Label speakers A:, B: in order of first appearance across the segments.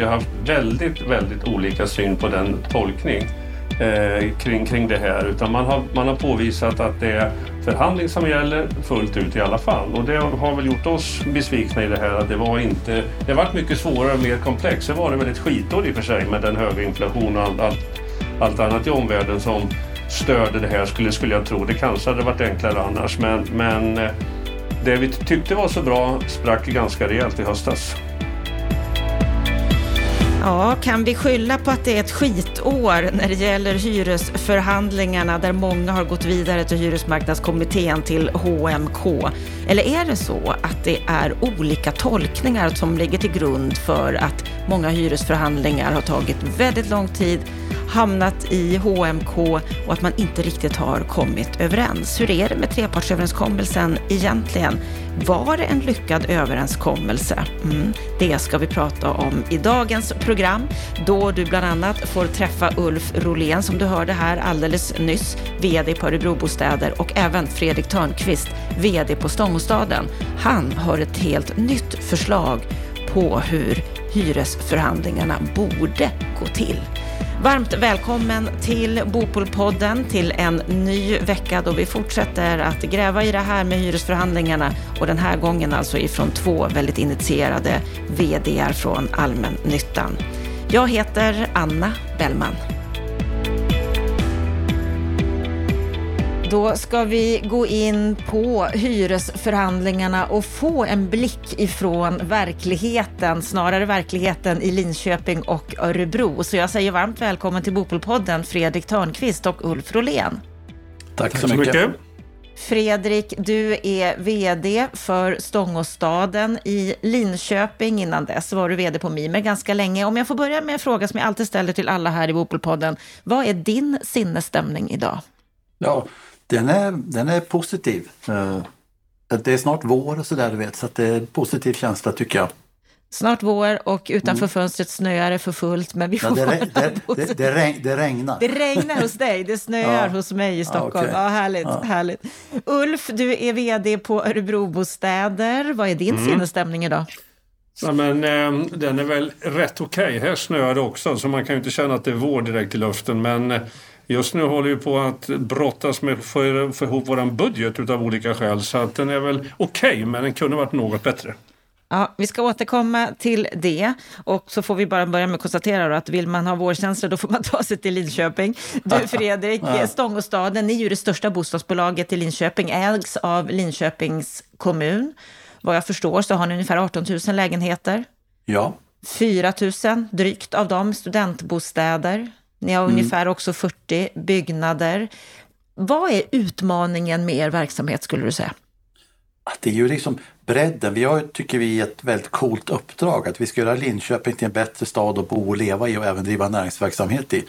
A: vi har haft väldigt, väldigt olika syn på den tolkning eh, kring, kring det här. Utan man har, man har påvisat att det är förhandling som gäller fullt ut i alla fall. Och det har väl gjort oss besvikna i det här att det var inte... Det varit mycket svårare och mer komplext. Det var det väl ett skitår i och för sig med den höga inflationen och allt, allt, allt annat i omvärlden som störde det här skulle, skulle jag tro. Det kanske hade varit enklare annars men, men eh, det vi tyckte var så bra sprack ganska rejält i höstas.
B: Ja, kan vi skylla på att det är ett skitår när det gäller hyresförhandlingarna där många har gått vidare till Hyresmarknadskommittén till HMK? Eller är det så att det är olika tolkningar som ligger till grund för att många hyresförhandlingar har tagit väldigt lång tid, hamnat i HMK och att man inte riktigt har kommit överens? Hur är det med trepartsöverenskommelsen egentligen? Var det en lyckad överenskommelse? Mm, det ska vi prata om i dagens program, då du bland annat får träffa Ulf Rolén, som du hörde här alldeles nyss, VD på Örebrobostäder och även Fredrik Törnqvist, VD på Stångåstaden. Han har ett helt nytt förslag på hur hyresförhandlingarna borde gå till. Varmt välkommen till Bopolpodden, till en ny vecka då vi fortsätter att gräva i det här med hyresförhandlingarna och den här gången alltså ifrån två väldigt initierade VDR från allmännyttan. Jag heter Anna Bellman. Då ska vi gå in på hyresförhandlingarna och få en blick ifrån verkligheten, snarare verkligheten i Linköping och Örebro. Så jag säger varmt välkommen till Bopolpodden Fredrik Törnqvist och Ulf Rolén.
C: Tack, Tack så mycket. mycket.
B: Fredrik, du är VD för Stångåstaden i Linköping. Innan dess var du VD på Mimer ganska länge. Om jag får börja med en fråga som jag alltid ställer till alla här i Bopolpodden. Vad är din sinnesstämning idag?
C: Ja, den är, den är positiv. Det är snart vår och sådär du vet, så det är en positiv känsla tycker jag.
B: Snart vår och utanför mm. fönstret snöar det för fullt, men vi får
C: ja, det, det, det, det, regn, det regnar.
B: Det regnar hos dig, det snöar ja. hos mig i Stockholm. Ja, okay. ja härligt, ja. härligt. Ulf, du är VD på Örebrobostäder. Vad är din mm. sinnesstämning idag?
A: Ja, men, eh, den är väl rätt okej. Okay. Här snöar det också, så man kan ju inte känna att det är vår direkt i luften. Men eh, Just nu håller vi på att brottas med för få ihop vår budget utav olika skäl. Så att den är väl okej, okay, men den kunde varit något bättre.
B: Ja, vi ska återkomma till det och så får vi bara börja med att konstatera att vill man ha vårkänsla då får man ta sig till Linköping. Du Fredrik, Stångåstaden, är ju det största bostadsbolaget i Linköping, ägs av Linköpings kommun. Vad jag förstår så har ni ungefär 18 000 lägenheter.
C: Ja.
B: 4 000 drygt av dem studentbostäder. Ni har mm. ungefär också 40 byggnader. Vad är utmaningen med er verksamhet skulle du säga?
C: Det är ju liksom bredden. Vi har, tycker vi, ett väldigt coolt uppdrag att vi ska göra Linköping till en bättre stad att bo och leva i och även driva näringsverksamhet i.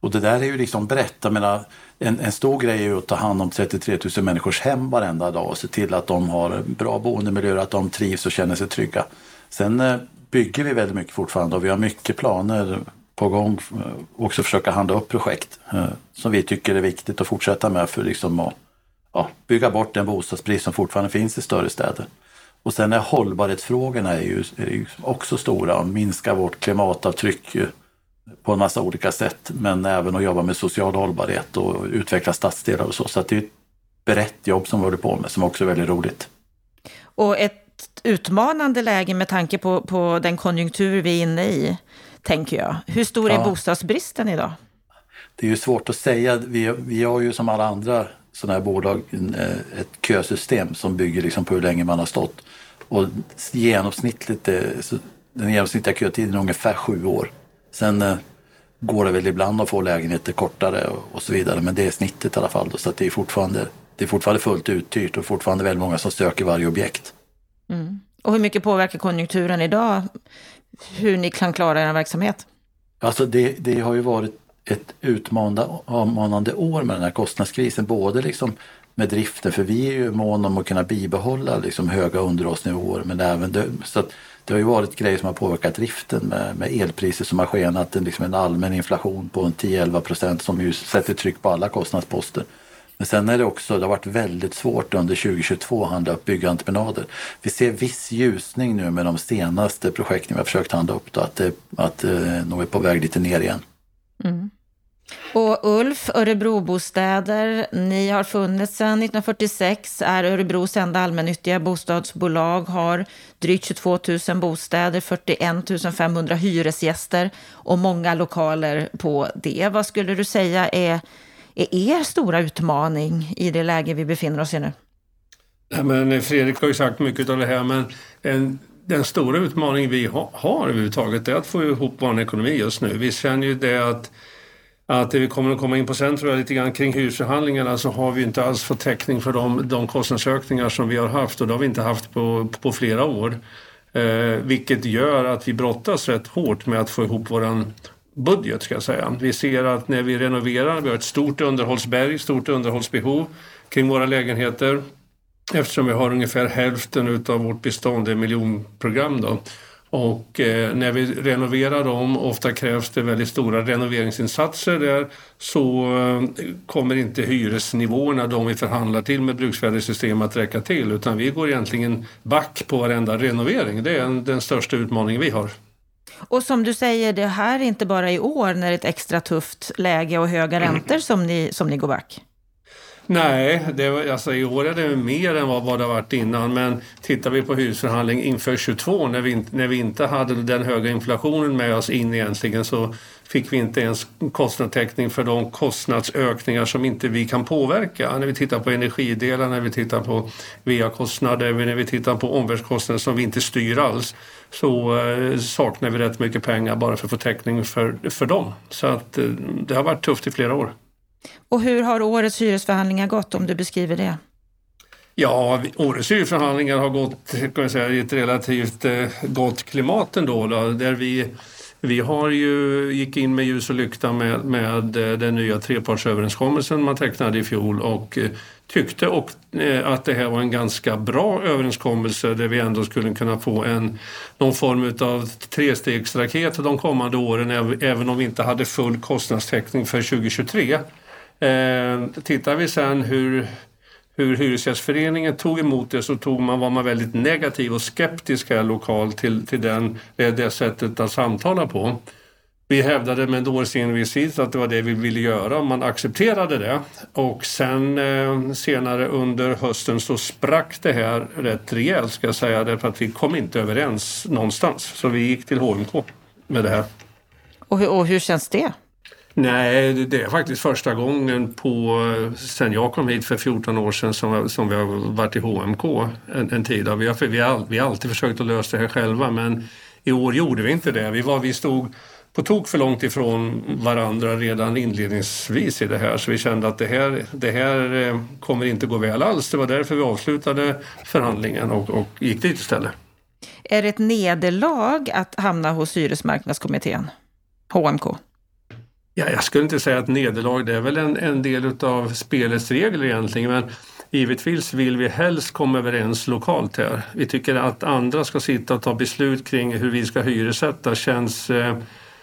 C: Och det där är ju liksom brett. Jag menar, en, en stor grej är ju att ta hand om 33 000 människors hem varenda dag och se till att de har bra boendemiljöer, att de trivs och känner sig trygga. Sen eh, bygger vi väldigt mycket fortfarande och vi har mycket planer på gång eh, också försöka handla upp projekt eh, som vi tycker är viktigt att fortsätta med för liksom att ja, bygga bort den bostadsbrist som fortfarande finns i större städer. Och sen är hållbarhetsfrågorna är ju, är ju också stora, att minska vårt klimatavtryck eh, på en massa olika sätt, men även att jobba med social hållbarhet och utveckla stadsdelar och så. Så det är ett brett jobb som vi håller på med som också är väldigt roligt.
B: Och ett utmanande läge med tanke på, på den konjunktur vi är inne i tänker jag. Hur stor är ja. bostadsbristen idag?
C: Det är ju svårt att säga. Vi, vi har ju som alla andra sådana här bolag eh, ett kösystem som bygger liksom på hur länge man har stått. Och genomsnittligt, den genomsnittliga kötiden är ungefär sju år. Sen eh, går det väl ibland att få lägenheter kortare och så vidare, men det är snittet i alla fall. Så det är fortfarande, det är fortfarande fullt uthyrt och fortfarande väldigt många som söker varje objekt.
B: Mm. Och hur mycket påverkar konjunkturen idag hur ni kan klara er verksamhet?
C: Alltså det, det har ju varit ett utmanande år med den här kostnadskrisen, både liksom med driften, för vi är ju måna om att kunna bibehålla liksom höga underhållsnivåer, men även det, så att det har ju varit grejer som har påverkat driften med, med elpriser som har skenat, en, liksom en allmän inflation på 10-11 procent som ju sätter tryck på alla kostnadsposter. Men sen är det också, det har varit väldigt svårt under 2022 att handla upp byggentreprenader. Vi ser viss ljusning nu med de senaste projekten vi har försökt handla upp, då, att, det, att eh, nog är på väg lite ner igen. Mm.
B: Och Ulf, Örebrobostäder, ni har funnits sedan 1946, är Örebros enda allmännyttiga bostadsbolag, har drygt 22 000 bostäder, 41 500 hyresgäster och många lokaler på det. Vad skulle du säga är, är er stora utmaning i det läge vi befinner oss i nu?
A: Ja, men Fredrik har ju sagt mycket av det här, men en, den stora utmaning vi ha, har överhuvudtaget är att få ihop vår ekonomi just nu. Vi känner ju det att att det vi kommer att komma in på sen tror jag lite grann kring hyresförhandlingarna så har vi inte alls fått täckning för de, de kostnadsökningar som vi har haft och det har vi inte haft på, på flera år. Eh, vilket gör att vi brottas rätt hårt med att få ihop våran budget ska jag säga. Vi ser att när vi renoverar, vi har ett stort underhållsberg, stort underhållsbehov kring våra lägenheter eftersom vi har ungefär hälften utav vårt bestånd, det miljonprogram då. Och eh, när vi renoverar dem, ofta krävs det väldigt stora renoveringsinsatser där, så eh, kommer inte hyresnivåerna, de vi förhandlar till med bruksvärdessystem att räcka till. Utan vi går egentligen back på varenda renovering. Det är en, den största utmaningen vi har.
B: Och som du säger, det här är inte bara i år när det är ett extra tufft läge och höga räntor som ni, som ni går back.
A: Nej, det alltså, i år är det mer än vad, vad det har varit innan. Men tittar vi på hyresförhandling inför 22 när vi, när vi inte hade den höga inflationen med oss in egentligen så fick vi inte ens kostnadstäckning för de kostnadsökningar som inte vi kan påverka. När vi tittar på energidelar, när vi tittar på VA-kostnader, när vi tittar på omvärldskostnader som vi inte styr alls så eh, saknar vi rätt mycket pengar bara för att få täckning för, för dem. Så att eh, det har varit tufft i flera år.
B: Och hur har årets hyresförhandlingar gått om du beskriver det?
A: Ja, årets hyresförhandlingar har gått kan jag säga, i ett relativt eh, gott klimat ändå. Då, där vi, vi har ju gick in med ljus och lykta med, med eh, den nya trepartsöverenskommelsen man tecknade i fjol och eh, tyckte och, eh, att det här var en ganska bra överenskommelse där vi ändå skulle kunna få en, någon form av trestegsraket de kommande åren även om vi inte hade full kostnadstäckning för 2023. Eh, tittar vi sen hur, hur Hyresgästföreningen tog emot det så tog man, var man väldigt negativ och skeptisk här lokalt till, till den, det, det sättet att samtala på. Vi hävdade med dåres envishet att det var det vi ville göra och man accepterade det. Och sen eh, senare under hösten så sprack det här rätt rejält ska jag säga därför att vi kom inte överens någonstans. Så vi gick till HMK med det här.
B: Och hur, och hur känns det?
A: Nej, det är faktiskt första gången på, eh, sen jag kom hit för 14 år sedan som, som vi har varit i HMK en, en tid. Vi har, vi, har, vi har alltid försökt att lösa det här själva men i år gjorde vi inte det. Vi, var, vi stod på tok för långt ifrån varandra redan inledningsvis i det här så vi kände att det här, det här eh, kommer inte gå väl alls. Det var därför vi avslutade förhandlingen och, och gick dit istället.
B: Är det ett nederlag att hamna hos hyresmarknadskommittén, HMK?
A: Ja, jag skulle inte säga att nederlag, det är väl en, en del av spelets regler egentligen. Men givetvis vill vi helst komma överens lokalt här. Vi tycker att andra ska sitta och ta beslut kring hur vi ska hyressätta känns, eh,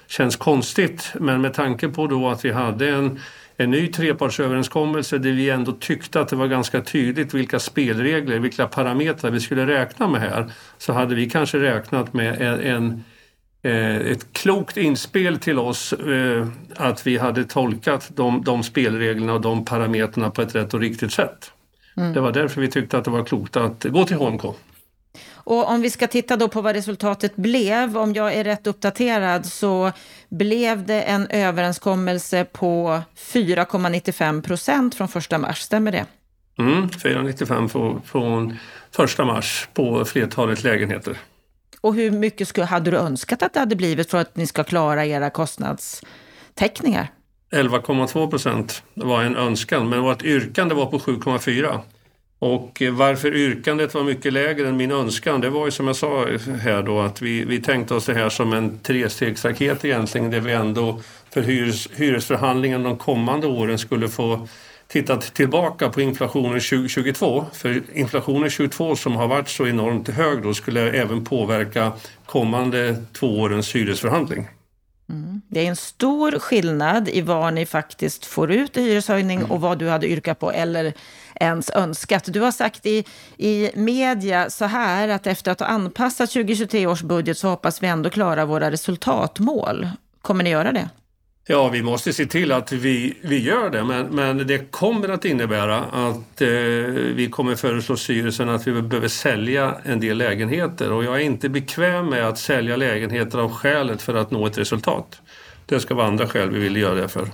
A: känns konstigt. Men med tanke på då att vi hade en, en ny trepartsöverenskommelse där vi ändå tyckte att det var ganska tydligt vilka spelregler, vilka parametrar vi skulle räkna med här. Så hade vi kanske räknat med en, en ett klokt inspel till oss eh, att vi hade tolkat de, de spelreglerna och de parametrarna på ett rätt och riktigt sätt. Mm. Det var därför vi tyckte att det var klokt att gå till HMK.
B: Och om vi ska titta då på vad resultatet blev, om jag är rätt uppdaterad så blev det en överenskommelse på 4,95 procent från 1 mars, stämmer det?
A: Mm, 4,95 från 1 mars på flertalet lägenheter.
B: Och hur mycket skulle, hade du önskat att det hade blivit för att ni ska klara era kostnadstäckningar?
A: 11,2 procent var en önskan, men vårt yrkande var på 7,4. Och eh, varför yrkandet var mycket lägre än min önskan, det var ju som jag sa här då att vi, vi tänkte oss det här som en trestegsraket egentligen, där vi ändå för hyres, hyresförhandlingen de kommande åren skulle få tittat tillbaka på inflationen 2022, för inflationen 2022 som har varit så enormt hög då skulle även påverka kommande två årens hyresförhandling.
B: Mm. Det är en stor skillnad i vad ni faktiskt får ut i hyreshöjning mm. och vad du hade yrkat på eller ens önskat. Du har sagt i, i media så här att efter att ha anpassat 2023 års budget så hoppas vi ändå klara våra resultatmål. Kommer ni göra det?
A: Ja, vi måste se till att vi, vi gör det, men, men det kommer att innebära att eh, vi kommer föreslå styrelsen att vi behöver sälja en del lägenheter och jag är inte bekväm med att sälja lägenheter av skälet för att nå ett resultat. Det ska vara andra skäl vi vill göra det för.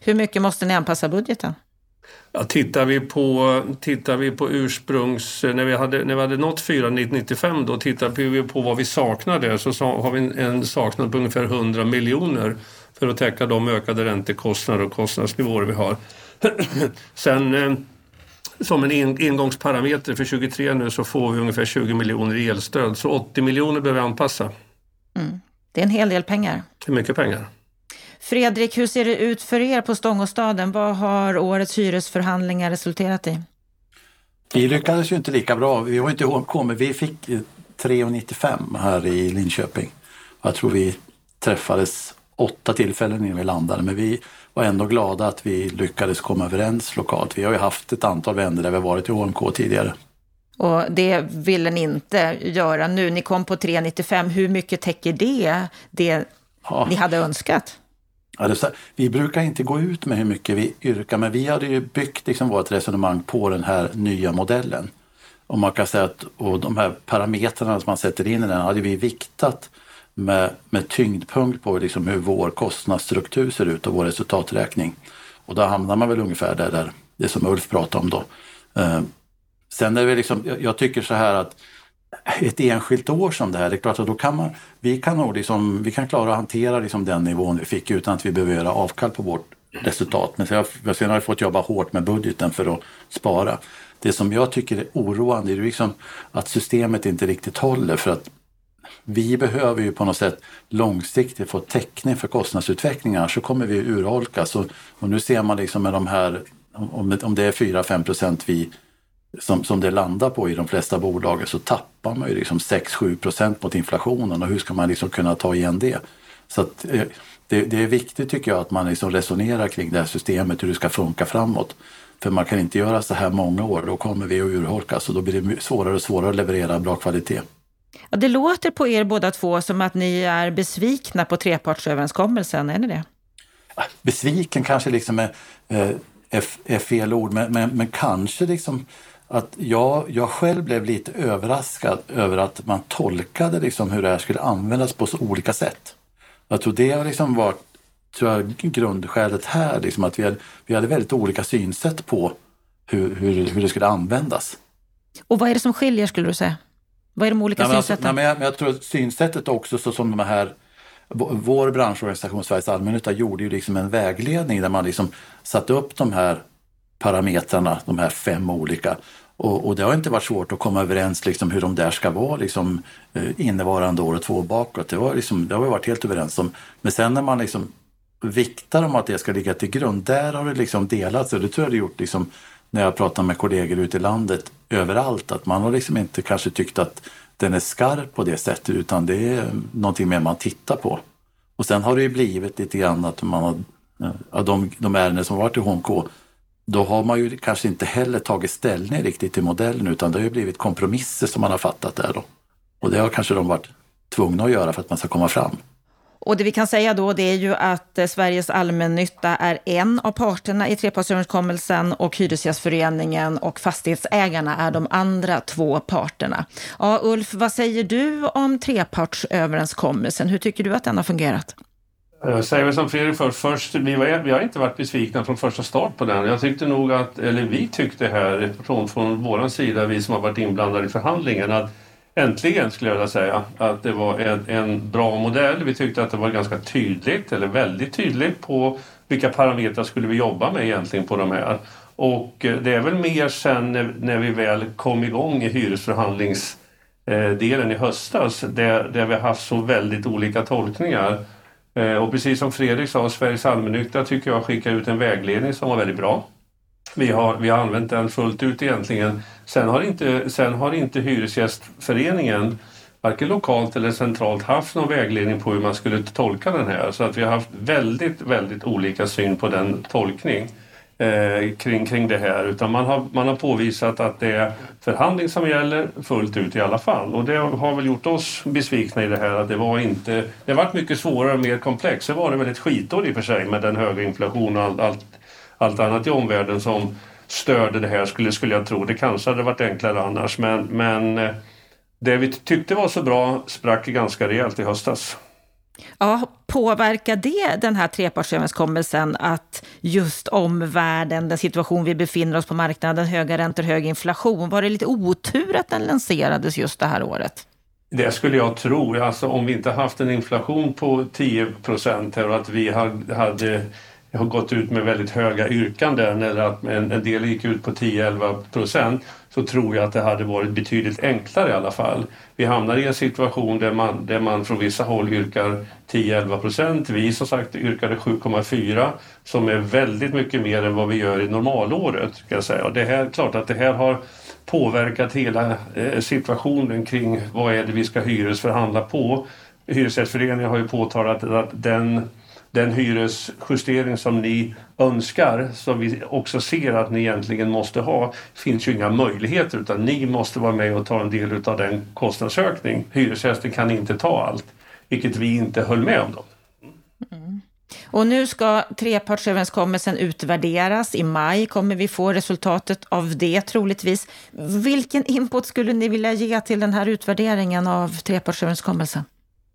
B: Hur mycket måste ni anpassa budgeten?
A: Ja, tittar, vi på, tittar vi på ursprungs... När vi hade, när vi hade nått 495 då tittade vi på vad vi saknade så har vi en, en saknad på ungefär 100 miljoner för att täcka de ökade räntekostnader och kostnadsnivåer vi har. Sen eh, som en engångsparameter för 23 nu så får vi ungefär 20 miljoner i elstöd. Så 80 miljoner behöver vi anpassa.
B: Mm. Det är en hel del pengar.
A: Det är mycket pengar.
B: Fredrik, hur ser det ut för er på Stångåstaden? Vad har årets hyresförhandlingar resulterat i?
C: Vi lyckades ju inte lika bra. Vi var inte HMK, men vi fick 3,95 här i Linköping. Jag tror vi träffades åtta tillfällen innan vi landade, men vi var ändå glada att vi lyckades komma överens lokalt. Vi har ju haft ett antal vänner där vi varit i HMK tidigare.
B: Och det ville ni inte göra nu. Ni kom på 3,95. Hur mycket täcker det, det ja. ni hade önskat?
C: Ja, vi brukar inte gå ut med hur mycket vi yrkar, men vi hade ju byggt liksom vårt resonemang på den här nya modellen. Och man kan säga att och de här parametrarna som man sätter in i den hade vi viktat med, med tyngdpunkt på liksom hur vår kostnadsstruktur ser ut och vår resultaträkning. Och då hamnar man väl ungefär där, där det som Ulf pratade om då. Eh, sen är det liksom, jag, jag tycker så här att ett enskilt år som det här, det är klart att då kan man, vi kan nog liksom, vi kan klara att hantera liksom den nivån vi fick utan att vi behöver göra avkall på vårt resultat. Men sen, sen har vi fått jobba hårt med budgeten för att spara. Det som jag tycker är oroande är liksom att systemet inte riktigt håller för att vi behöver ju på något sätt långsiktigt få täckning för kostnadsutvecklingen, så kommer vi urholkas. Och, och nu ser man liksom med de här, om, om det är 4-5 procent vi som, som det landar på i de flesta bolagen så tappar man ju liksom 6-7 procent mot inflationen och hur ska man liksom kunna ta igen det? Så att, eh, det, det, är viktigt tycker jag att man liksom resonerar kring det här systemet, hur det ska funka framåt. För man kan inte göra så här många år, då kommer vi att urholkas och då blir det svårare och svårare att leverera bra kvalitet.
B: Ja, det låter på er båda två som att ni är besvikna på trepartsöverenskommelsen, är ni det?
C: Besviken kanske liksom är, eh, är, är fel ord, men, men, men kanske liksom att jag, jag själv blev lite överraskad över att man tolkade liksom hur det här skulle användas på så olika sätt. Jag tror det har liksom varit tror jag, grundskälet här, liksom att vi hade, vi hade väldigt olika synsätt på hur, hur, hur det skulle användas.
B: Och vad är det som skiljer skulle du säga? Vad är de olika nej, synsätten?
C: Alltså, nej, men jag, jag, tror att synsättet också så som de här vår branschorganisation Sveriges Allmännytta gjorde ju liksom en vägledning där man liksom satte upp de här parametrarna, de här fem olika. Och, och, det har inte varit svårt att komma överens liksom hur de där ska vara liksom, eh, innevarande år och två bakåt. Det, var liksom, det har vi varit helt överens om. Men sen när man liksom viktar om att det ska ligga till grund, där har det liksom delats. Och det tror jag det gjort liksom, när jag pratar med kollegor ute i landet överallt. Att man har liksom inte kanske tyckt att den är skarp på det sättet utan det är någonting mer man tittar på. Och sen har det ju blivit lite grann att man har, eh, ja, de, de ärenden som varit i HMK då har man ju kanske inte heller tagit ställning riktigt till modellen utan det har ju blivit kompromisser som man har fattat där då. Och det har kanske de varit tvungna att göra för att man ska komma fram.
B: Och det vi kan säga då det är ju att eh, Sveriges allmännytta är en av parterna i trepartsöverenskommelsen och Hyresgästföreningen och fastighetsägarna är de andra två parterna. Ja, Ulf, vad säger du om trepartsöverenskommelsen? Hur tycker du att den har fungerat?
A: Jag säger väl som Fredrik först, först vi, var, vi har inte varit besvikna från första start på den. Jag tyckte nog att, eller vi tyckte här från, från vår sida, vi som har varit inblandade i förhandlingen, att äntligen skulle jag vilja säga att det var en, en bra modell. Vi tyckte att det var ganska tydligt, eller väldigt tydligt, på vilka parametrar skulle vi jobba med egentligen på de här. Och eh, det är väl mer sen när, när vi väl kom igång i hyresförhandlingsdelen eh, i höstas där, där vi haft så väldigt olika tolkningar eh, och precis som Fredrik sa, Sveriges allmännytta tycker jag skickar ut en vägledning som var väldigt bra. Vi har, vi har använt den fullt ut egentligen. Sen har inte, sen har inte Hyresgästföreningen varken lokalt eller centralt haft någon vägledning på hur man skulle tolka den här. Så att vi har haft väldigt, väldigt olika syn på den tolkning eh, kring, kring det här. Utan man har, man har påvisat att det är förhandling som gäller fullt ut i alla fall. Och det har väl gjort oss besvikna i det här att det var inte... Det har varit mycket svårare och mer komplext. Det var det väl ett skitår i och för sig med den höga inflationen och allt, allt, allt annat i omvärlden som störde det här skulle, skulle jag tro. Det kanske hade varit enklare annars men, men eh, det vi tyckte var så bra sprack ganska rejält i höstas.
B: Ja, påverkar det den här trepartsöverenskommelsen att just omvärlden, den situation vi befinner oss på marknaden, höga räntor, hög inflation, var det lite otur att den lanserades just det här året?
A: Det skulle jag tro. Alltså om vi inte haft en inflation på 10 procent och att vi hade har gått ut med väldigt höga yrkanden eller att en, en del gick ut på 10-11 procent så tror jag att det hade varit betydligt enklare i alla fall. Vi hamnar i en situation där man, där man från vissa håll yrkar 10-11 procent. Vi som sagt yrkade 7,4 som är väldigt mycket mer än vad vi gör i normalåret. Ska jag säga. Och det är klart att det här har påverkat hela eh, situationen kring vad är det vi ska hyresförhandla på. Hyresgästföreningen har ju påtalat att den den hyresjustering som ni önskar, som vi också ser att ni egentligen måste ha, finns ju inga möjligheter utan ni måste vara med och ta en del av den kostnadsökning. Hyresgästen kan inte ta allt, vilket vi inte höll med om. Då.
B: Mm. Och nu ska trepartsöverenskommelsen utvärderas. I maj kommer vi få resultatet av det troligtvis. Vilken input skulle ni vilja ge till den här utvärderingen av trepartsöverenskommelsen?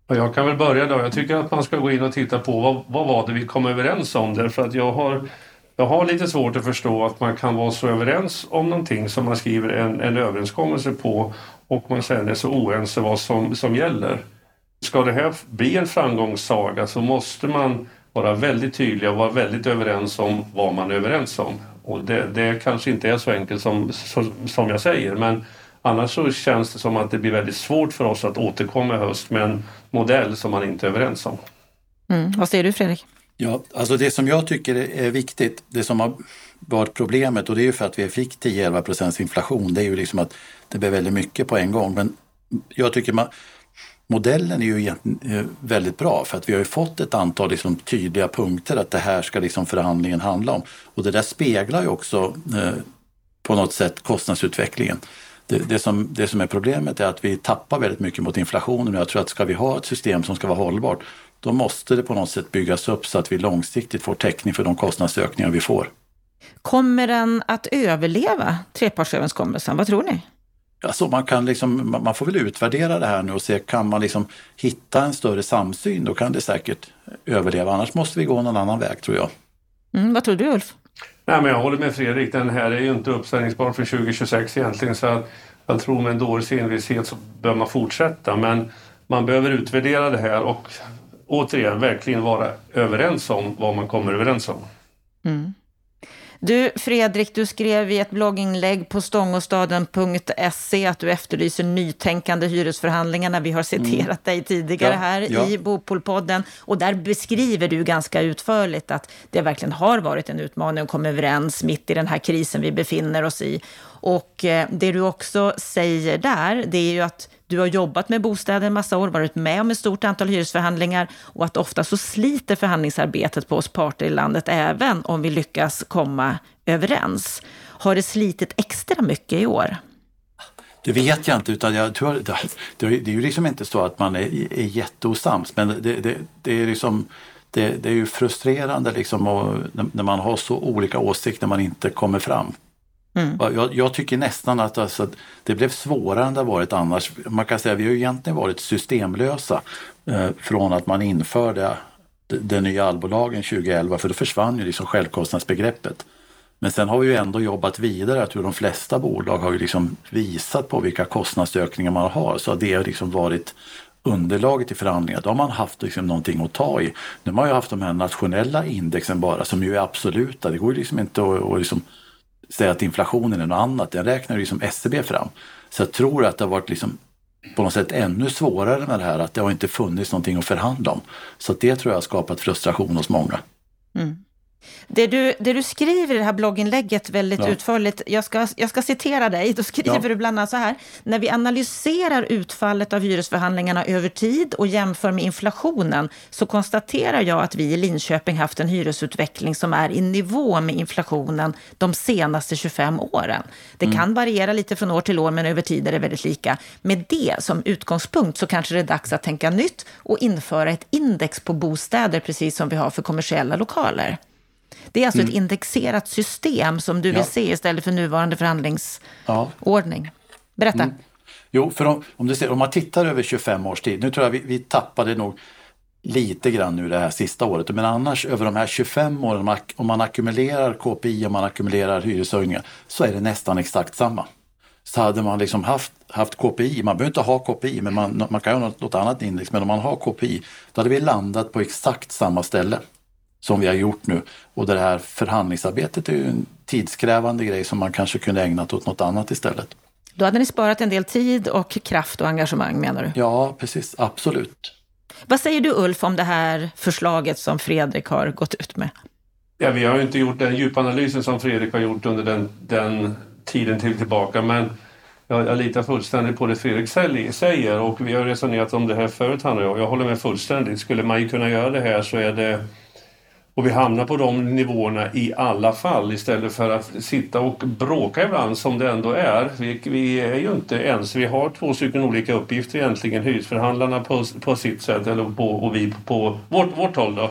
A: Jag kan väl börja då. Jag tycker att man ska gå in och titta på vad, vad var det vi kom överens om därför att jag har jag har lite svårt att förstå att man kan vara så överens om någonting som man skriver en, en överenskommelse på och man sen är så oense vad som, som gäller. Ska det här bli en framgångssaga så måste man vara väldigt tydlig och vara väldigt överens om vad man är överens om. Och det, det kanske inte är så enkelt som, som, som jag säger men Annars så känns det som att det blir väldigt svårt för oss att återkomma i höst med en modell som man inte är överens om.
B: Mm. Vad säger du Fredrik?
C: Ja, alltså det som jag tycker är viktigt, det som har varit problemet och det är ju för att vi fick 10-11 procents inflation, det är ju liksom att det blev väldigt mycket på en gång. Men jag tycker man, modellen är ju eh, väldigt bra för att vi har ju fått ett antal liksom tydliga punkter att det här ska liksom förhandlingen handla om. Och det där speglar ju också eh, på något sätt kostnadsutvecklingen det, det, som, det som är problemet är att vi tappar väldigt mycket mot inflationen jag tror att ska vi ha ett system som ska vara hållbart då måste det på något sätt byggas upp så att vi långsiktigt får täckning för de kostnadsökningar vi får.
B: Kommer den att överleva trepartsöverenskommelsen? Vad tror ni?
C: Alltså man, kan liksom, man får väl utvärdera det här nu och se, kan man liksom hitta en större samsyn, då kan det säkert överleva. Annars måste vi gå någon annan väg tror jag.
B: Mm, vad tror du Ulf?
A: Nej, men jag håller med Fredrik. Den här är ju inte uppställningsbar för 2026 egentligen. Så att jag tror med en dåres envishet så bör man fortsätta. Men man behöver utvärdera det här och återigen verkligen vara överens om vad man kommer överens om. Mm.
B: Du Fredrik, du skrev i ett blogginlägg på stångostaden.se att du efterlyser nytänkande hyresförhandlingarna. Vi har citerat mm. dig tidigare ja, här ja. i Bopolpodden och där beskriver du ganska utförligt att det verkligen har varit en utmaning att komma överens mitt i den här krisen vi befinner oss i. Och eh, det du också säger där, det är ju att du har jobbat med bostäder en massa år, varit med om ett stort antal hyresförhandlingar och att ofta så sliter förhandlingsarbetet på oss parter i landet, även om vi lyckas komma överens. Har det slitit extra mycket i år?
C: Det vet jag inte, utan jag tror, det, det är ju liksom inte så att man är, är jätteosams, men det, det, det är liksom det, det, är ju frustrerande liksom och, när man har så olika åsikter man inte kommer fram. Mm. Jag, jag, tycker nästan att alltså, det blev svårare än det varit annars. Man kan säga att vi har egentligen varit systemlösa eh, från att man införde den nya allbolagen 2011 för då försvann ju liksom självkostnadsbegreppet. Men sen har vi ju ändå jobbat vidare. Jag tror de flesta bolag har ju liksom visat på vilka kostnadsökningar man har så det har liksom varit underlaget i förhandlingar. Då har man haft liksom någonting att ta i. Nu har man ju haft de här nationella indexen bara som ju är absoluta. Det går ju liksom inte att, att liksom säga att inflationen är något annat. Den räknar ju som SCB fram. Så jag tror att det har varit liksom på något sätt ännu svårare med det här att det har inte funnits någonting att förhandla om. Så det tror jag har skapat frustration hos många. Mm.
B: Det du, det du skriver i det här blogginlägget väldigt ja. utförligt, jag ska, jag ska citera dig, då skriver ja. du bland annat så här. När vi analyserar utfallet av hyresförhandlingarna över tid och jämför med inflationen så konstaterar jag att vi i Linköping haft en hyresutveckling som är i nivå med inflationen de senaste 25 åren. Det mm. kan variera lite från år till år, men över tid är det väldigt lika. Med det som utgångspunkt så kanske det är dags att tänka nytt och införa ett index på bostäder, precis som vi har för kommersiella lokaler. Det är alltså mm. ett indexerat system som du vill ja. se istället för nuvarande förhandlingsordning. Ja. Berätta. Mm.
C: Jo, för om, om, ser, om, man tittar över 25 års tid, nu tror jag vi, vi tappade nog lite grann nu det här sista året, men annars över de här 25 åren, om man ackumulerar KPI och man ackumulerar hyreshöjningar, så är det nästan exakt samma. Så hade man liksom haft, haft KPI, man behöver inte ha KPI, men man, man kan ha något, något annat index, men om man har KPI, då hade vi landat på exakt samma ställe som vi har gjort nu. Och det här förhandlingsarbetet är ju en tidskrävande grej som man kanske kunde ägnat åt något annat istället.
B: Då hade ni sparat en del tid och kraft och engagemang menar du?
C: Ja, precis. Absolut.
B: Vad säger du Ulf om det här förslaget som Fredrik har gått ut med?
A: Ja, vi har ju inte gjort den djupanalysen som Fredrik har gjort under den, den tiden till tillbaka men jag, jag litar fullständigt på det Fredrik säger och vi har resonerat om det här förut han och jag. Jag håller med fullständigt. Skulle man ju kunna göra det här så är det och vi hamnar på de nivåerna i alla fall istället för att sitta och bråka ibland som det ändå är. Vi, vi är ju inte ens, vi har två stycken olika uppgifter egentligen, hyresförhandlarna på, på sitt sätt eller på, och vi på vårt, vårt håll. Då.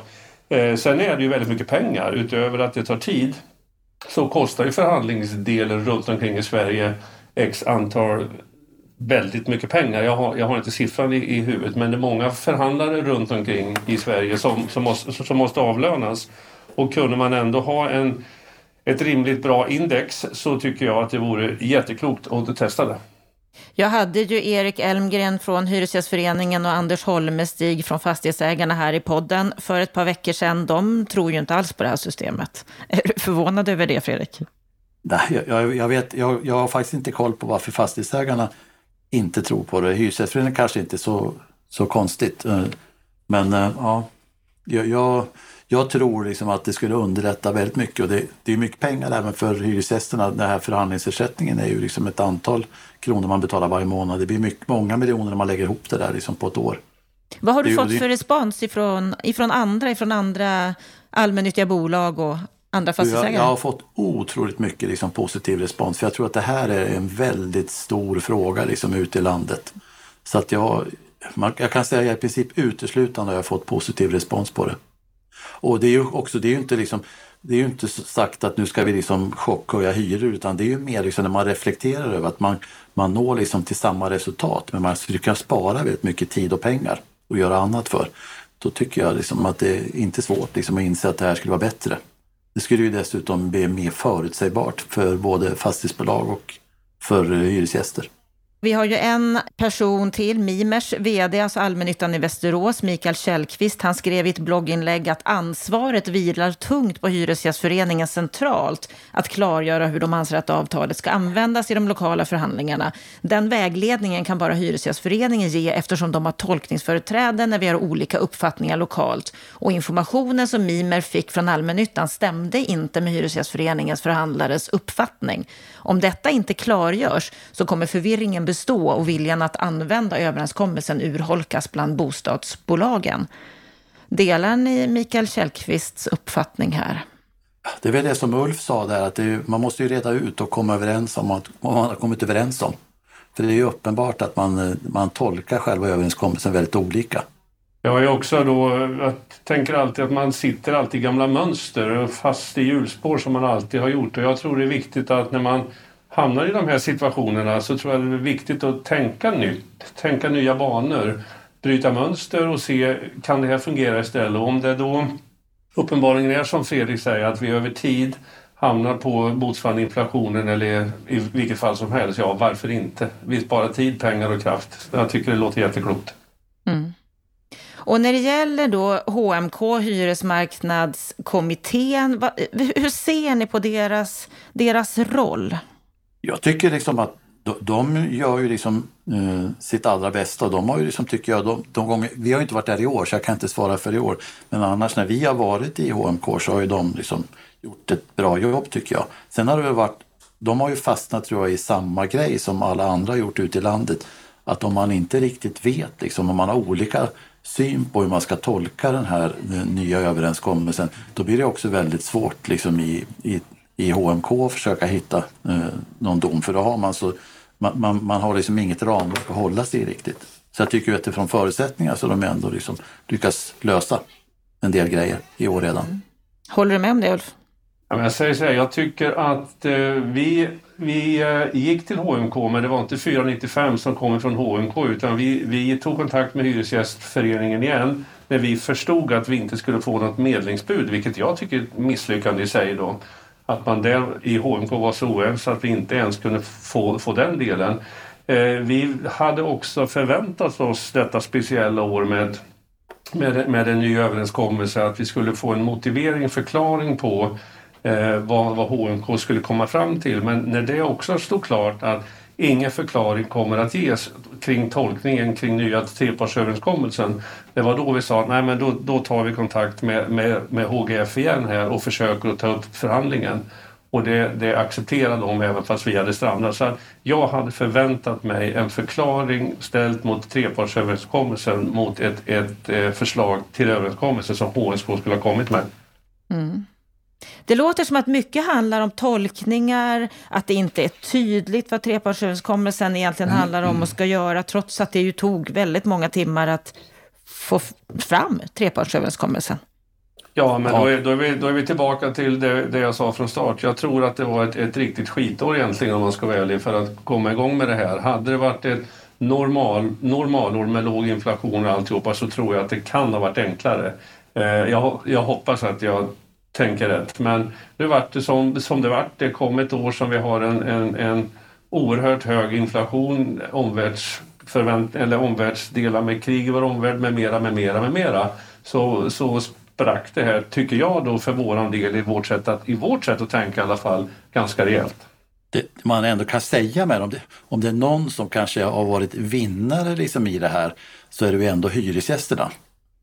A: Eh, sen är det ju väldigt mycket pengar utöver att det tar tid så kostar ju förhandlingsdelen runt omkring i Sverige x antal väldigt mycket pengar. Jag har, jag har inte siffran i, i huvudet men det är många förhandlare runt omkring i Sverige som, som, måste, som måste avlönas. Och kunde man ändå ha en, ett rimligt bra index så tycker jag att det vore jätteklokt att testa det.
B: Jag hade ju Erik Elmgren från Hyresgästföreningen och Anders Holmestig från Fastighetsägarna här i podden för ett par veckor sedan. De tror ju inte alls på det här systemet. Är du förvånad över det, Fredrik?
C: Nej, jag, jag vet, jag, jag har faktiskt inte koll på varför Fastighetsägarna inte tror på det. Hyresgästföreningen kanske inte är så, så konstigt. Eh, men eh, ja, jag, jag tror liksom att det skulle underlätta väldigt mycket och det, det är mycket pengar även för hyresgästerna. Den här förhandlingsersättningen är ju liksom ett antal kronor man betalar varje månad. Det blir mycket, många miljoner när man lägger ihop det där liksom på ett år.
B: Vad har du det, fått för respons ifrån, ifrån andra, ifrån andra allmännyttiga bolag och andra fastighetsägare?
C: Jag, jag har fått otroligt mycket liksom, positiv respons för jag tror att det här är en väldigt stor fråga liksom, ute i landet. Så att jag, man, jag kan säga att i princip uteslutande har jag fått positiv respons på det. Och det är ju också, det är ju inte liksom det är ju inte sagt att nu ska vi liksom chockhöja hyror utan det är ju mer liksom när man reflekterar över att man, man når liksom till samma resultat men man skulle kunna spara väldigt mycket tid och pengar och göra annat för. Då tycker jag liksom att det är inte svårt liksom att inse att det här skulle vara bättre. Det skulle ju dessutom bli mer förutsägbart för både fastighetsbolag och för eh, hyresgäster.
B: Vi har ju en person till, Mimers VD, alltså allmännyttan i Västerås, Mikael Källqvist. Han skrev i ett blogginlägg att ansvaret vilar tungt på Hyresgästföreningen centralt att klargöra hur de anser att avtalet ska användas i de lokala förhandlingarna. Den vägledningen kan bara Hyresgästföreningen ge eftersom de har tolkningsföreträde när vi har olika uppfattningar lokalt. Och informationen som Mimer fick från allmännyttan stämde inte med Hyresgästföreningens förhandlares uppfattning. Om detta inte klargörs så kommer förvirringen bestå och viljan att använda överenskommelsen urholkas bland bostadsbolagen. Delar ni Mikael Källqvists uppfattning här?
C: Det är väl det som Ulf sa där, att är, man måste ju reda ut och komma överens om vad man har kommit överens om. För det är ju uppenbart att man, man tolkar själva överenskommelsen väldigt olika.
A: Jag är också då, jag tänker alltid att man sitter alltid i gamla mönster fast i hjulspår som man alltid har gjort. Och jag tror det är viktigt att när man hamnar i de här situationerna så tror jag det är viktigt att tänka nytt, tänka nya banor, bryta mönster och se kan det här fungera istället. Och om det då uppenbarligen är som Fredrik säger att vi över tid hamnar på motsvarande inflationen eller i vilket fall som helst, ja varför inte? Vi sparar tid, pengar och kraft. Jag tycker det låter jätteklokt. Mm.
B: Och när det gäller då HMK, Hyresmarknadskommittén, hur ser ni på deras, deras roll?
C: Jag tycker liksom att de, de gör ju liksom eh, sitt allra bästa. De har ju liksom, tycker jag, de, de gånger, vi har ju inte varit där i år så jag kan inte svara för i år. Men annars när vi har varit i HMK så har ju de liksom gjort ett bra jobb tycker jag. Sen har det varit, de har ju fastnat tror jag i samma grej som alla andra har gjort ute i landet. Att om man inte riktigt vet, liksom, om man har olika syn på hur man ska tolka den här den nya överenskommelsen, då blir det också väldigt svårt liksom, i, i, i HMK att försöka hitta eh, någon dom. För då har man så man, man, man, har liksom inget ramverk att hålla sig i riktigt. Så jag tycker att utifrån förutsättningar så de ändå liksom lyckats lösa en del grejer i år redan. Mm.
B: Håller du med om det Ulf?
A: jag säger så här, jag tycker att eh, vi, vi eh, gick till HMK men det var inte 495 som kom från HMK utan vi, vi tog kontakt med Hyresgästföreningen igen när vi förstod att vi inte skulle få något medlingsbud, vilket jag tycker är ett misslyckande i sig då. Att man där i HMK var så oense att vi inte ens kunde få, få den delen. Eh, vi hade också förväntat oss detta speciella år med med, med en ny överenskommelse att vi skulle få en motivering, förklaring på eh, vad, vad HMK skulle komma fram till. Men när det också stod klart att ingen förklaring kommer att ges kring tolkningen kring nya trepartsöverenskommelsen. Det var då vi sa nej men då, då tar vi kontakt med, med, med HGF igen här och försöker att ta upp förhandlingen. Och det, det accepterade de även fast vi hade strandat. Så jag hade förväntat mig en förklaring ställt mot trepartsöverenskommelsen mot ett, ett eh, förslag till överenskommelse som HSK skulle ha kommit med. Mm.
B: Det låter som att mycket handlar om tolkningar, att det inte är tydligt vad trepartsöverenskommelsen egentligen mm. handlar om och ska göra, trots att det ju tog väldigt många timmar att få fram trepartsöverenskommelsen.
A: Ja, men Då, är, då, är vi, då är vi tillbaka till det, det jag sa från start. Jag tror att det var ett, ett riktigt skitår egentligen om man ska vara ärlig för att komma igång med det här. Hade det varit ett normal, normalår med låg inflation och alltihopa så tror jag att det kan ha varit enklare. Eh, jag, jag hoppas att jag tänka rätt. Men nu vart det som, som det vart. Det kom ett år som vi har en, en, en oerhört hög inflation, omvärldsförvänt eller omvärldsdelar med krig i vår omvärld med mera, med mera, med mera. Så, så sprack det här, tycker jag då för våran del i vårt sätt att, i vårt sätt att tänka i alla fall, ganska rejält.
C: Det man ändå kan säga med om det, om det är någon som kanske har varit vinnare liksom i det här så är det ju ändå hyresgästerna.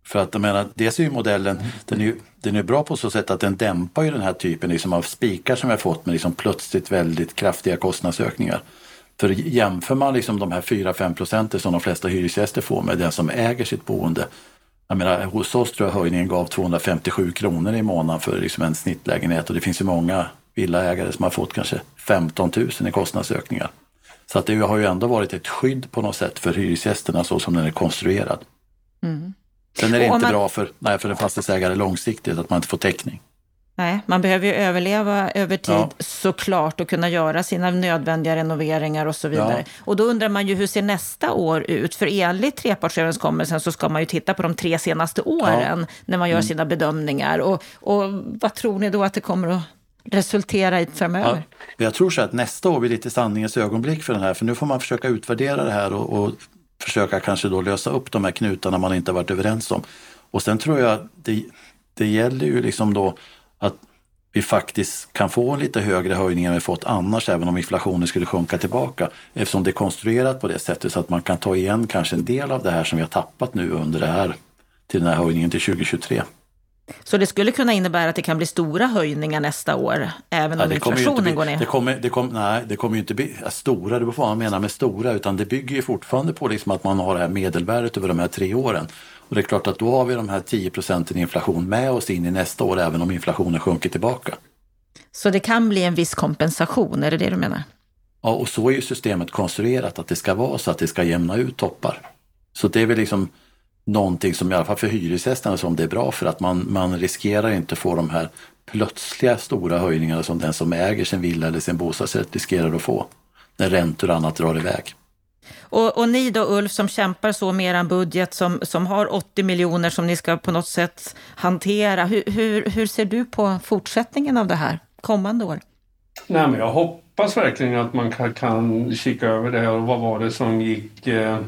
C: För att jag menar, dels är ju modellen, den är, ju, den är bra på så sätt att den dämpar ju den här typen liksom av spikar som vi har fått med liksom plötsligt väldigt kraftiga kostnadsökningar. För jämför man liksom de här 4-5 procenten som de flesta hyresgäster får med den som äger sitt boende. Jag menar, hos oss tror jag höjningen gav 257 kronor i månaden för liksom en snittlägenhet och det finns ju många villaägare som har fått kanske 15 000 i kostnadsökningar. Så att det har ju ändå varit ett skydd på något sätt för hyresgästerna så som den är konstruerad. Mm. Sen är det inte man... bra för, nej, för en fastighetsägare långsiktigt att man inte får täckning.
B: Nej, man behöver ju överleva över tid ja. såklart och kunna göra sina nödvändiga renoveringar och så vidare. Ja. Och då undrar man ju hur ser nästa år ut? För enligt trepartsöverenskommelsen så ska man ju titta på de tre senaste åren ja. när man gör mm. sina bedömningar. Och, och vad tror ni då att det kommer att resultera i framöver?
C: Ja, jag tror så att nästa år blir lite sanningens ögonblick för den här, för nu får man försöka utvärdera det här och, och försöka kanske då lösa upp de här knutarna man inte varit överens om. Och sen tror jag det, det gäller ju liksom då att vi faktiskt kan få en lite högre höjning än vi fått annars, även om inflationen skulle sjunka tillbaka. Eftersom det är konstruerat på det sättet så att man kan ta igen kanske en del av det här som vi har tappat nu under det här till den här höjningen till 2023.
B: Så det skulle kunna innebära att det kan bli stora höjningar nästa år, även om inflationen
C: bli,
B: går ner?
C: Det kommer, det kommer, nej, det kommer ju inte bli stora, det beror på vad man menar med stora, utan det bygger ju fortfarande på liksom att man har det här medelvärdet över de här tre åren. Och det är klart att då har vi de här 10 procenten inflation med oss in i nästa år, även om inflationen sjunker tillbaka.
B: Så det kan bli en viss kompensation, är det det du menar?
C: Ja, och så är ju systemet konstruerat, att det ska vara så att det ska jämna ut toppar. Så det är väl liksom någonting som i alla fall för hyresgästerna som det är bra för att man, man riskerar inte få de här plötsliga stora höjningarna som den som äger sin villa eller sin bostadsrätt riskerar att få när räntor och annat drar iväg.
B: Och, och ni då Ulf som kämpar så med er budget som, som har 80 miljoner som ni ska på något sätt hantera. Hur, hur, hur ser du på fortsättningen av det här kommande år?
A: Nej, men jag hoppas verkligen att man kan, kan kika över det här och vad var det som gick eh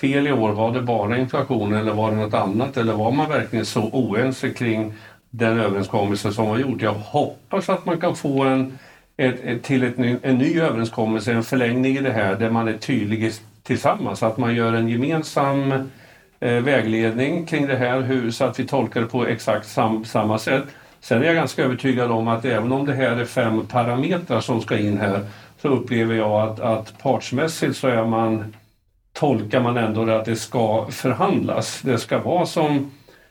A: fel i år? Var det bara inflation eller var det något annat? Eller var man verkligen så oense kring den överenskommelse som var gjord? Jag hoppas att man kan få en, ett, ett, till ett, en ny överenskommelse, en förlängning i det här där man är tydlig tillsammans. Att man gör en gemensam eh, vägledning kring det här hur, så att vi tolkar det på exakt sam, samma sätt. Sen är jag ganska övertygad om att även om det här är fem parametrar som ska in här så upplever jag att, att partsmässigt så är man, tolkar man ändå det att det ska förhandlas. Det ska vara som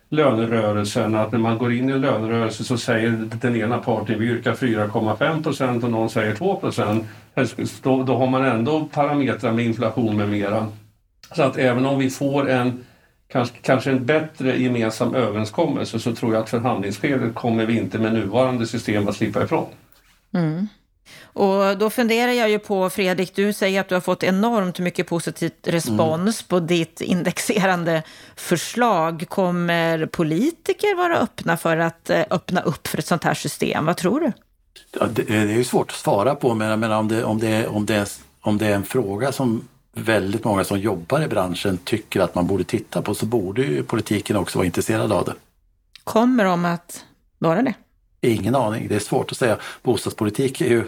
A: lönerörelsen, att när man går in i en lönerörelse så säger den ena parten vi yrkar 4,5 procent och någon säger 2 procent. Då, då har man ändå parametrar med inflation med mera. Så att även om vi får en kanske, kanske en bättre gemensam överenskommelse så tror jag att förhandlingsskedet kommer vi inte med nuvarande system att slippa ifrån.
B: Mm. Och då funderar jag ju på, Fredrik, du säger att du har fått enormt mycket positivt respons mm. på ditt indexerande förslag. Kommer politiker vara öppna för att eh, öppna upp för ett sånt här system? Vad tror du?
C: Ja, det, är ju svårt att svara på, men, men om, det, om, det, om, det, om det är en fråga som väldigt många som jobbar i branschen tycker att man borde titta på så borde ju politiken också vara intresserad av det.
B: Kommer de att vara det?
C: Ingen aning, det är svårt att säga. Bostadspolitik är ju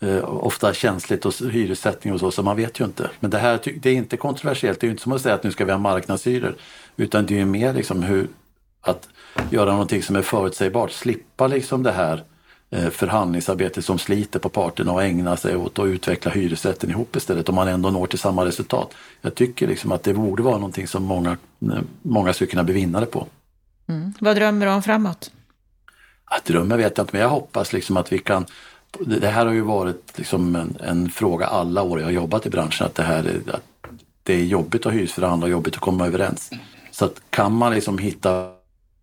C: eh, ofta känsligt och hyressättning och så, så man vet ju inte. Men det här det är inte kontroversiellt, det är ju inte som att säga att nu ska vi ha marknadshyror. Utan det är ju mer liksom hur, att göra någonting som är förutsägbart, slippa liksom det här eh, förhandlingsarbete förhandlingsarbetet som sliter på parterna och ägna sig åt att utveckla hyresrätten ihop istället om man ändå når till samma resultat. Jag tycker liksom att det borde vara någonting som många, många skulle kunna bli vinnare på.
B: Mm. Vad drömmer du om framåt?
C: Att drömmen vet jag inte, men jag hoppas liksom att vi kan det här har ju varit liksom en, en, fråga alla år jag har jobbat i branschen, att det här är, att det är jobbigt att hyresförhandla och jobbigt att komma överens. Så att kan man liksom hitta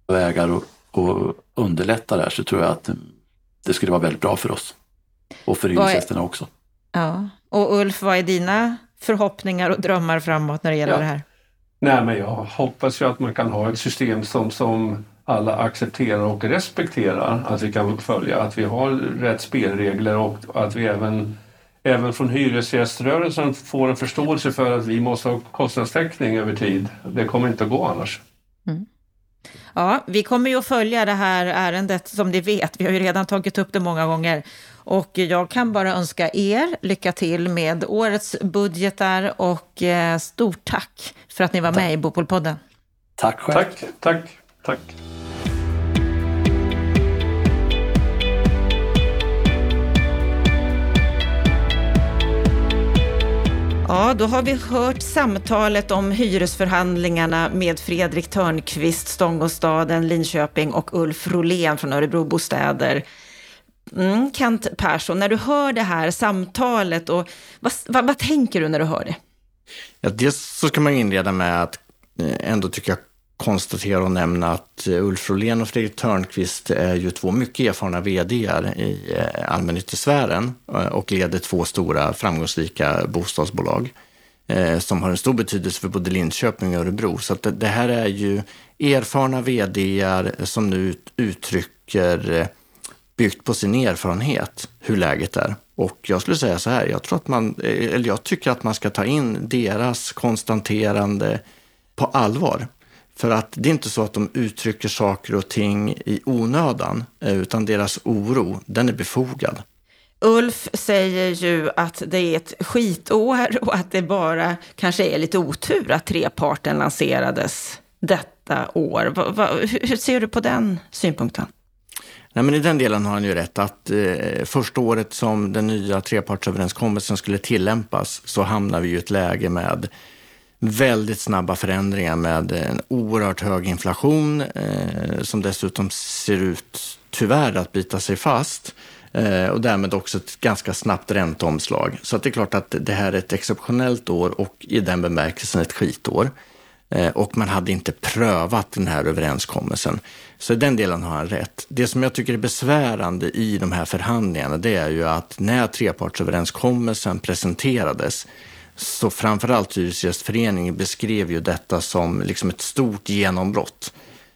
C: vägar och, och underlätta det här så tror jag att det skulle vara väldigt bra för oss. Och för hyresgästerna också.
B: Ja, och Ulf, vad är dina förhoppningar och drömmar framåt när det gäller ja. det här?
A: Nej, men jag hoppas ju att man kan ha ett system som, som alla accepterar och respekterar att vi kan följa, att vi har rätt spelregler och att vi även, även från hyresgäströrelsen får en förståelse för att vi måste ha kostnadstäckning över tid. Det kommer inte att gå annars. Mm.
B: Ja, vi kommer ju att följa det här ärendet som ni vet. Vi har ju redan tagit upp det många gånger. Och jag kan bara önska er lycka till med årets budgetar och eh, stort tack för att ni var med i Bopolpodden.
C: Tack själv.
A: Tack, tack, tack.
B: Ja, då har vi hört samtalet om hyresförhandlingarna med Fredrik Törnqvist, Stångåstaden, Linköping och Ulf Rolén från Örebro Bostäder. Mm, Kent Persson, när du hör det här samtalet, och vad, vad, vad tänker du när du hör det?
D: Ja, dels så ska man inleda med att eh, ändå ändå jag konstatera och nämna att eh, Ulf Rolén och Fredrik Törnqvist är ju två mycket erfarna vd i eh, allmännyttesfären eh, och leder två stora framgångsrika bostadsbolag som har en stor betydelse för både Linköping och Örebro. Så att det här är ju erfarna vd som nu uttrycker, byggt på sin erfarenhet, hur läget är. Och jag skulle säga så här, jag, tror att man, eller jag tycker att man ska ta in deras konstaterande på allvar. För att det är inte så att de uttrycker saker och ting i onödan, eh, utan deras oro, den är befogad.
B: Ulf säger ju att det är ett skitår och att det bara kanske är lite otur att treparten lanserades detta år. Va, va, hur ser du på den synpunkten?
D: Nej, men I den delen har han ju rätt att eh, första året som den nya trepartsöverenskommelsen skulle tillämpas så hamnar vi i ett läge med väldigt snabba förändringar med en oerhört hög inflation eh, som dessutom ser ut, tyvärr, att bita sig fast eh, och därmed också ett ganska snabbt ränteomslag. Så att det är klart att det här är ett exceptionellt år och i den bemärkelsen ett skitår. Eh, och man hade inte prövat den här överenskommelsen. Så i den delen har han rätt. Det som jag tycker är besvärande i de här förhandlingarna, det är ju att när trepartsöverenskommelsen presenterades så framförallt Hyresgästföreningen beskrev ju detta som liksom ett stort genombrott.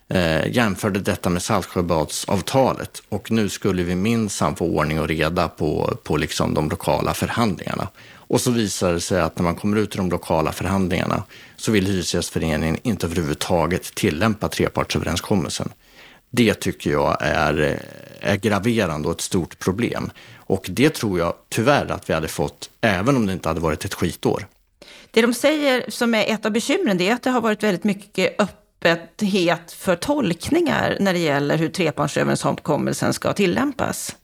D: Eh, jämförde detta med Saltsjöbadsavtalet och nu skulle vi minsann få ordning och reda på, på liksom de lokala förhandlingarna. Och så visar det sig att när man kommer ut i de lokala förhandlingarna så vill Hyresgästföreningen inte överhuvudtaget tillämpa trepartsöverenskommelsen. Det tycker jag är, eh, är graverande och ett stort problem. Och det tror jag tyvärr att vi hade fått, även om det inte hade varit ett skitår.
B: Det de säger som är ett av bekymren, det är att det har varit väldigt mycket öppenhet för tolkningar när det gäller hur trepartsöverenskommelsen ska tillämpas.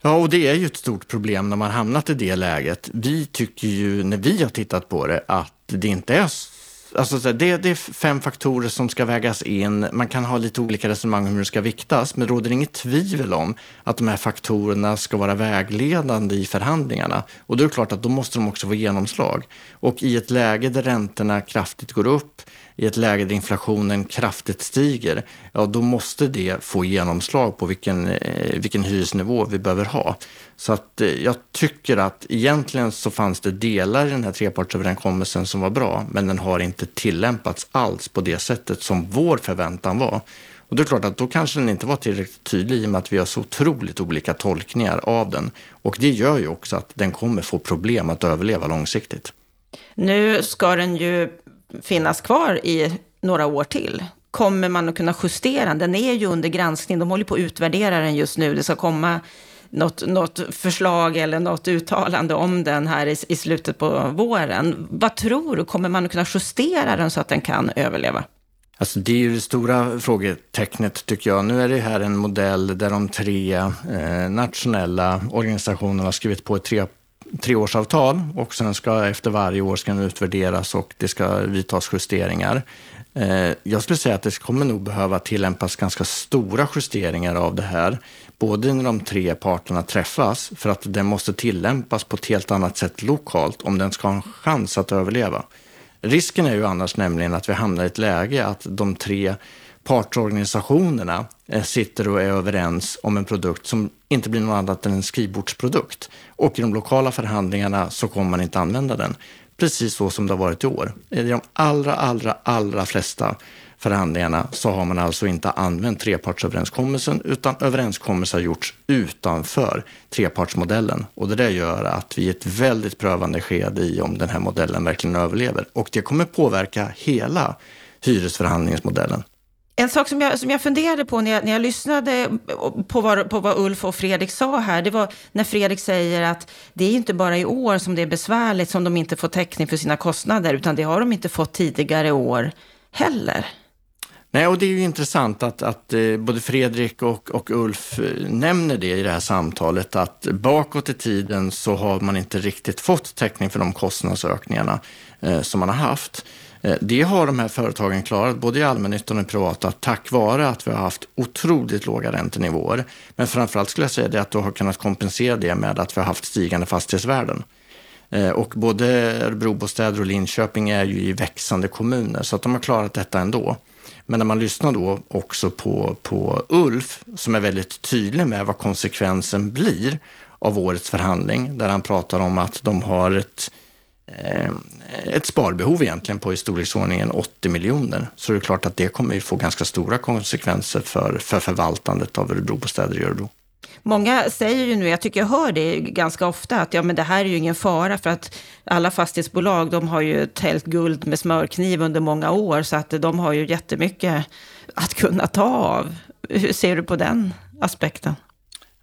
D: Ja, och det är ju ett stort problem när man hamnat i det läget. Vi tycker ju, när vi har tittat på det, att det inte är Alltså, det, det är fem faktorer som ska vägas in. Man kan ha lite olika resonemang om hur det ska viktas, men det råder inget tvivel om att de här faktorerna ska vara vägledande i förhandlingarna. Och då är det klart att då måste de också få genomslag. Och i ett läge där räntorna kraftigt går upp, i ett läge där inflationen kraftigt stiger, ja då måste det få genomslag på vilken, eh, vilken hyresnivå vi behöver ha. Så att eh, jag tycker att egentligen så fanns det delar i den här trepartsöverenskommelsen som var bra, men den har inte tillämpats alls på det sättet som vår förväntan var. Och det är klart att då kanske den inte var tillräckligt tydlig i och med att vi har så otroligt olika tolkningar av den. Och det gör ju också att den kommer få problem att överleva långsiktigt.
B: Nu ska den ju finnas kvar i några år till. Kommer man att kunna justera den? Den är ju under granskning, de håller på att utvärdera den just nu. Det ska komma något, något förslag eller något uttalande om den här i, i slutet på våren. Vad tror du, kommer man att kunna justera den så att den kan överleva?
D: Alltså det är ju det stora frågetecknet tycker jag. Nu är det här en modell där de tre eh, nationella organisationerna har skrivit på ett tre, treårsavtal och sen ska efter varje år ska den utvärderas och det ska vidtas justeringar. Eh, jag skulle säga att det kommer nog behöva tillämpas ganska stora justeringar av det här både när de tre parterna träffas, för att den måste tillämpas på ett helt annat sätt lokalt om den ska ha en chans att överleva. Risken är ju annars nämligen att vi hamnar i ett läge att de tre partsorganisationerna eh, sitter och är överens om en produkt som inte blir något annat än en skrivbordsprodukt. Och i de lokala förhandlingarna så kommer man inte använda den. Precis så som det har varit i år. I de allra, allra, allra flesta förhandlingarna så har man alltså inte använt trepartsöverenskommelsen utan överenskommelser har gjorts utanför trepartsmodellen. Och det där gör att vi är ett väldigt prövande skede i om den här modellen verkligen överlever. Och det kommer påverka hela hyresförhandlingsmodellen.
B: En sak som jag, som jag funderade på när jag, när jag lyssnade på vad, på vad Ulf och Fredrik sa här, det var när Fredrik säger att det är inte bara i år som det är besvärligt som de inte får täckning för sina kostnader, utan det har de inte fått tidigare år heller.
D: Nej, och det är ju intressant att, att eh, både Fredrik och, och Ulf eh, nämner det i det här samtalet, att bakåt i tiden så har man inte riktigt fått täckning för de kostnadsökningarna eh, som man har haft. Eh, det har de här företagen klarat, både i allmännyttan och privata, tack vare att vi har haft otroligt låga räntenivåer. Men framförallt skulle jag säga det att du har kunnat kompensera det med att vi har haft stigande fastighetsvärden. Eh, och både Örebrobostäder och Linköping är ju i växande kommuner, så att de har klarat detta ändå. Men när man lyssnar då också på, på Ulf, som är väldigt tydlig med vad konsekvensen blir av årets förhandling, där han pratar om att de har ett, Eh, ett sparbehov egentligen på i storleksordningen 80 miljoner. Så det är klart att det kommer ju få ganska stora konsekvenser för, för förvaltandet av Örebrobostäder i Örebro.
B: Många säger ju nu, jag tycker jag hör det ganska ofta, att ja, men det här är ju ingen fara för att alla fastighetsbolag, de har ju tält guld med smörkniv under många år, så att de har ju jättemycket att kunna ta av. Hur ser du på den aspekten?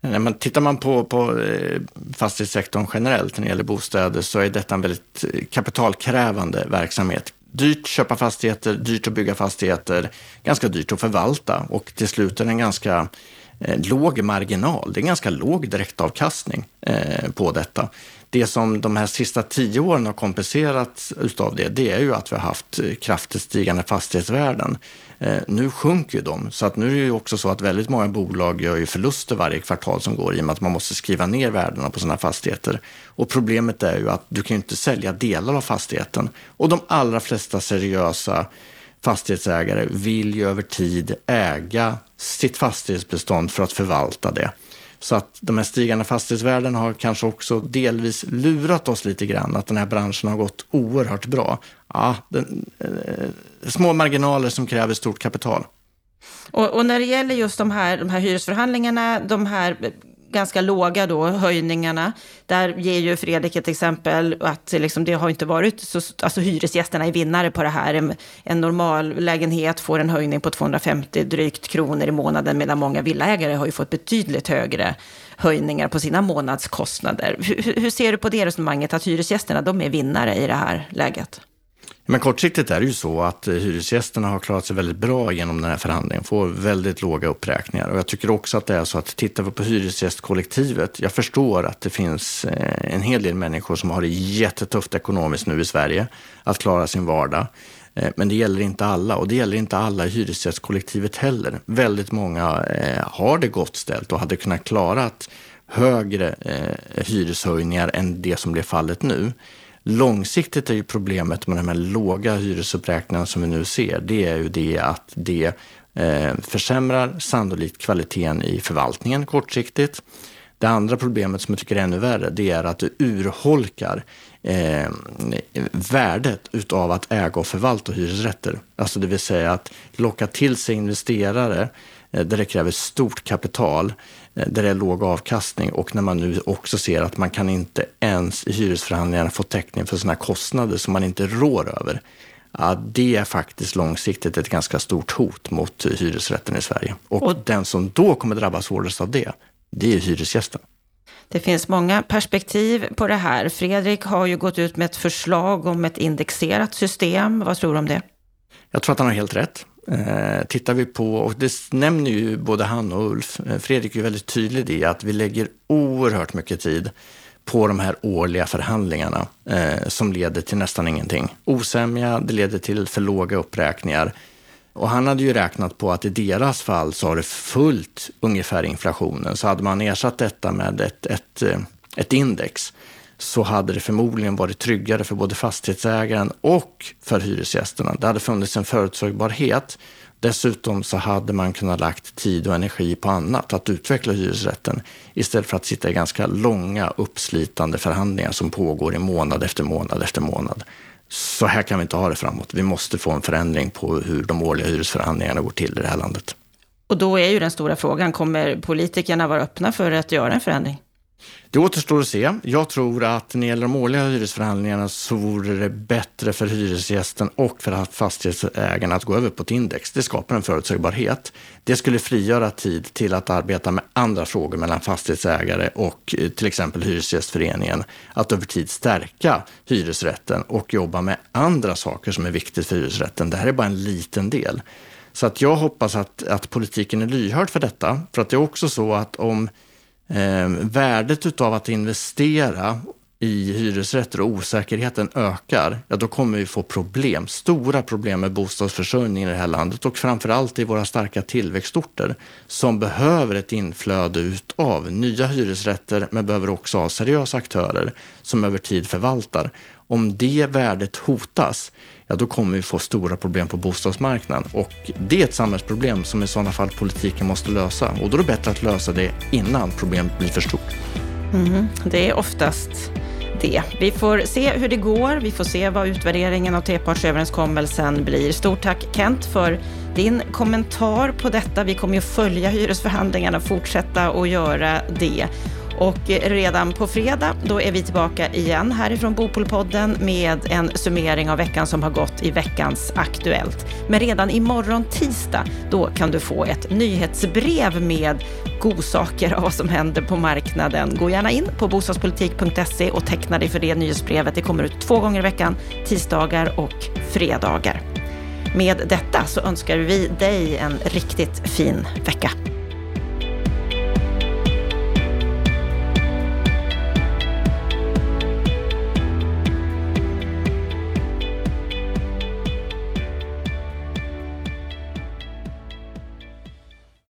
D: Nej, men tittar man på, på eh, fastighetssektorn generellt när det gäller bostäder så är detta en väldigt eh, kapitalkrävande verksamhet. Dyrt att köpa fastigheter, dyrt att bygga fastigheter, ganska dyrt att förvalta och till slut är det en ganska Eh, låg marginal. Det är en ganska låg direktavkastning eh, på detta. Det som de här sista tio åren har kompenserats utav det, det är ju att vi har haft eh, kraftigt stigande fastighetsvärden. Eh, nu sjunker ju de, så att nu är det ju också så att väldigt många bolag gör ju förluster varje kvartal som går i och med att man måste skriva ner värdena på sina fastigheter. Och problemet är ju att du kan ju inte sälja delar av fastigheten. Och de allra flesta seriösa fastighetsägare vill ju över tid äga sitt fastighetsbestånd för att förvalta det. Så att de här stigande fastighetsvärdena har kanske också delvis lurat oss lite grann, att den här branschen har gått oerhört bra. Ja, den, eh, små marginaler som kräver stort kapital.
B: Och, och, när det gäller just de här, de här hyresförhandlingarna, de här ganska låga då, höjningarna. Där ger ju Fredrik ett exempel att liksom, det har inte varit så, alltså hyresgästerna är vinnare på det här. En, en normal lägenhet får en höjning på 250 drygt kronor i månaden medan många villaägare har ju fått betydligt högre höjningar på sina månadskostnader. Hur, hur ser du på det resonemanget att hyresgästerna de är vinnare i det här läget?
D: Men kortsiktigt är det ju så att eh, hyresgästerna har klarat sig väldigt bra genom den här förhandlingen, får väldigt låga uppräkningar. Och jag tycker också att det är så att tittar vi på hyresgästkollektivet, jag förstår att det finns eh, en hel del människor som har det jättetufft ekonomiskt nu i Sverige att klara sin vardag. Eh, men det gäller inte alla och det gäller inte alla i hyresgästkollektivet heller. Väldigt många har det gott ställt och hade kunnat klara högre hyreshöjningar än det som blev fallet nu. Långsiktigt är ju problemet med de här låga hyresuppräkningarna som vi nu ser, det är ju det att det eh, försämrar sannolikt kvaliteten i förvaltningen kortsiktigt. Det andra problemet som jag tycker är ännu värre, det är att det urholkar eh, värdet utav att äga och förvalta hyresrätter. Alltså det vill säga att locka till sig investerare eh, där det kräver stort kapital Eh, där det är låg avkastning och när man nu också ser att man kan inte ens i hyresförhandlingarna få täckning för sina kostnader som man inte rår över. Ja, det är faktiskt långsiktigt ett ganska stort hot mot hyresrätten i Sverige. Och, och den som då kommer drabbas hårdast av det, det är hyresgästen.
B: Det finns många perspektiv på det här. Fredrik har ju gått ut med ett förslag om ett indexerat system. Vad tror du om det?
D: Jag tror att han har helt rätt. Eh, tittar vi på, och det nämner ju både han och Ulf, eh, Fredrik är ju väldigt tydlig i att vi lägger oerhört mycket tid på de här årliga förhandlingarna eh, som leder till nästan ingenting. Osämja, det leder till för låga uppräkningar. Och han hade ju räknat på att i deras fall så har det fullt ungefär inflationen. Så hade man ersatt detta med ett, ett, eh, ett index så hade det förmodligen varit tryggare för både fastighetsägaren och för hyresgästerna. Det hade funnits en förutsägbarhet. Dessutom så hade man kunnat lagt tid och energi på annat, att utveckla hyresrätten istället för att sitta i ganska långa uppslitande förhandlingar som pågår i månad efter månad efter månad. Så här kan vi inte ha det framåt. Vi måste få en förändring på hur de årliga hyresförhandlingarna går till i det här landet.
B: Och då är ju den stora frågan, kommer politikerna vara öppna för att göra en förändring?
D: Det återstår att se. Jag tror att när det gäller de årliga hyresförhandlingarna så vore det bättre för hyresgästen och för fastighetsägarna att gå över på ett index. Det skapar en förutsägbarhet. Det skulle frigöra tid till att arbeta med andra frågor mellan fastighetsägare och eh, till exempel Hyresgästföreningen. Att över tid stärka hyresrätten och jobba med andra saker som är viktigt för hyresrätten. Det här är bara en liten del. Så att jag hoppas att, att politiken är lyhörd för detta. För att det är också så att om eh, värdet utav att investera i hyresrätter och osäkerheten ökar, ja då kommer vi få problem, stora problem med bostadsförsörjningen i det här landet och framförallt i våra starka tillväxtorter som behöver ett inflöde av nya hyresrätter men behöver också ha seriösa aktörer som över tid förvaltar. Om det värdet hotas, ja då kommer vi få stora problem på bostadsmarknaden. Och det är ett samhällsproblem som i sådana fall politiken måste lösa. Och då är det bättre att lösa det innan problemet blir för stort.
B: Mm, det är oftast det. Vi får se hur det går. Vi får se vad utvärderingen av trepartsöverenskommelsen blir. Stort tack Kent för din kommentar på detta. Vi kommer ju följa hyresförhandlingarna och fortsätta att göra det. Och redan på fredag, då är vi tillbaka igen härifrån Bopolpodden med en summering av veckan som har gått i veckans Aktuellt. Men redan imorgon tisdag, då kan du få ett nyhetsbrev med godsaker av vad som händer på marknaden. Gå gärna in på bostadspolitik.se och teckna dig för det nyhetsbrevet. Det kommer ut två gånger i veckan, tisdagar och fredagar. Med detta så önskar vi dig en riktigt fin vecka.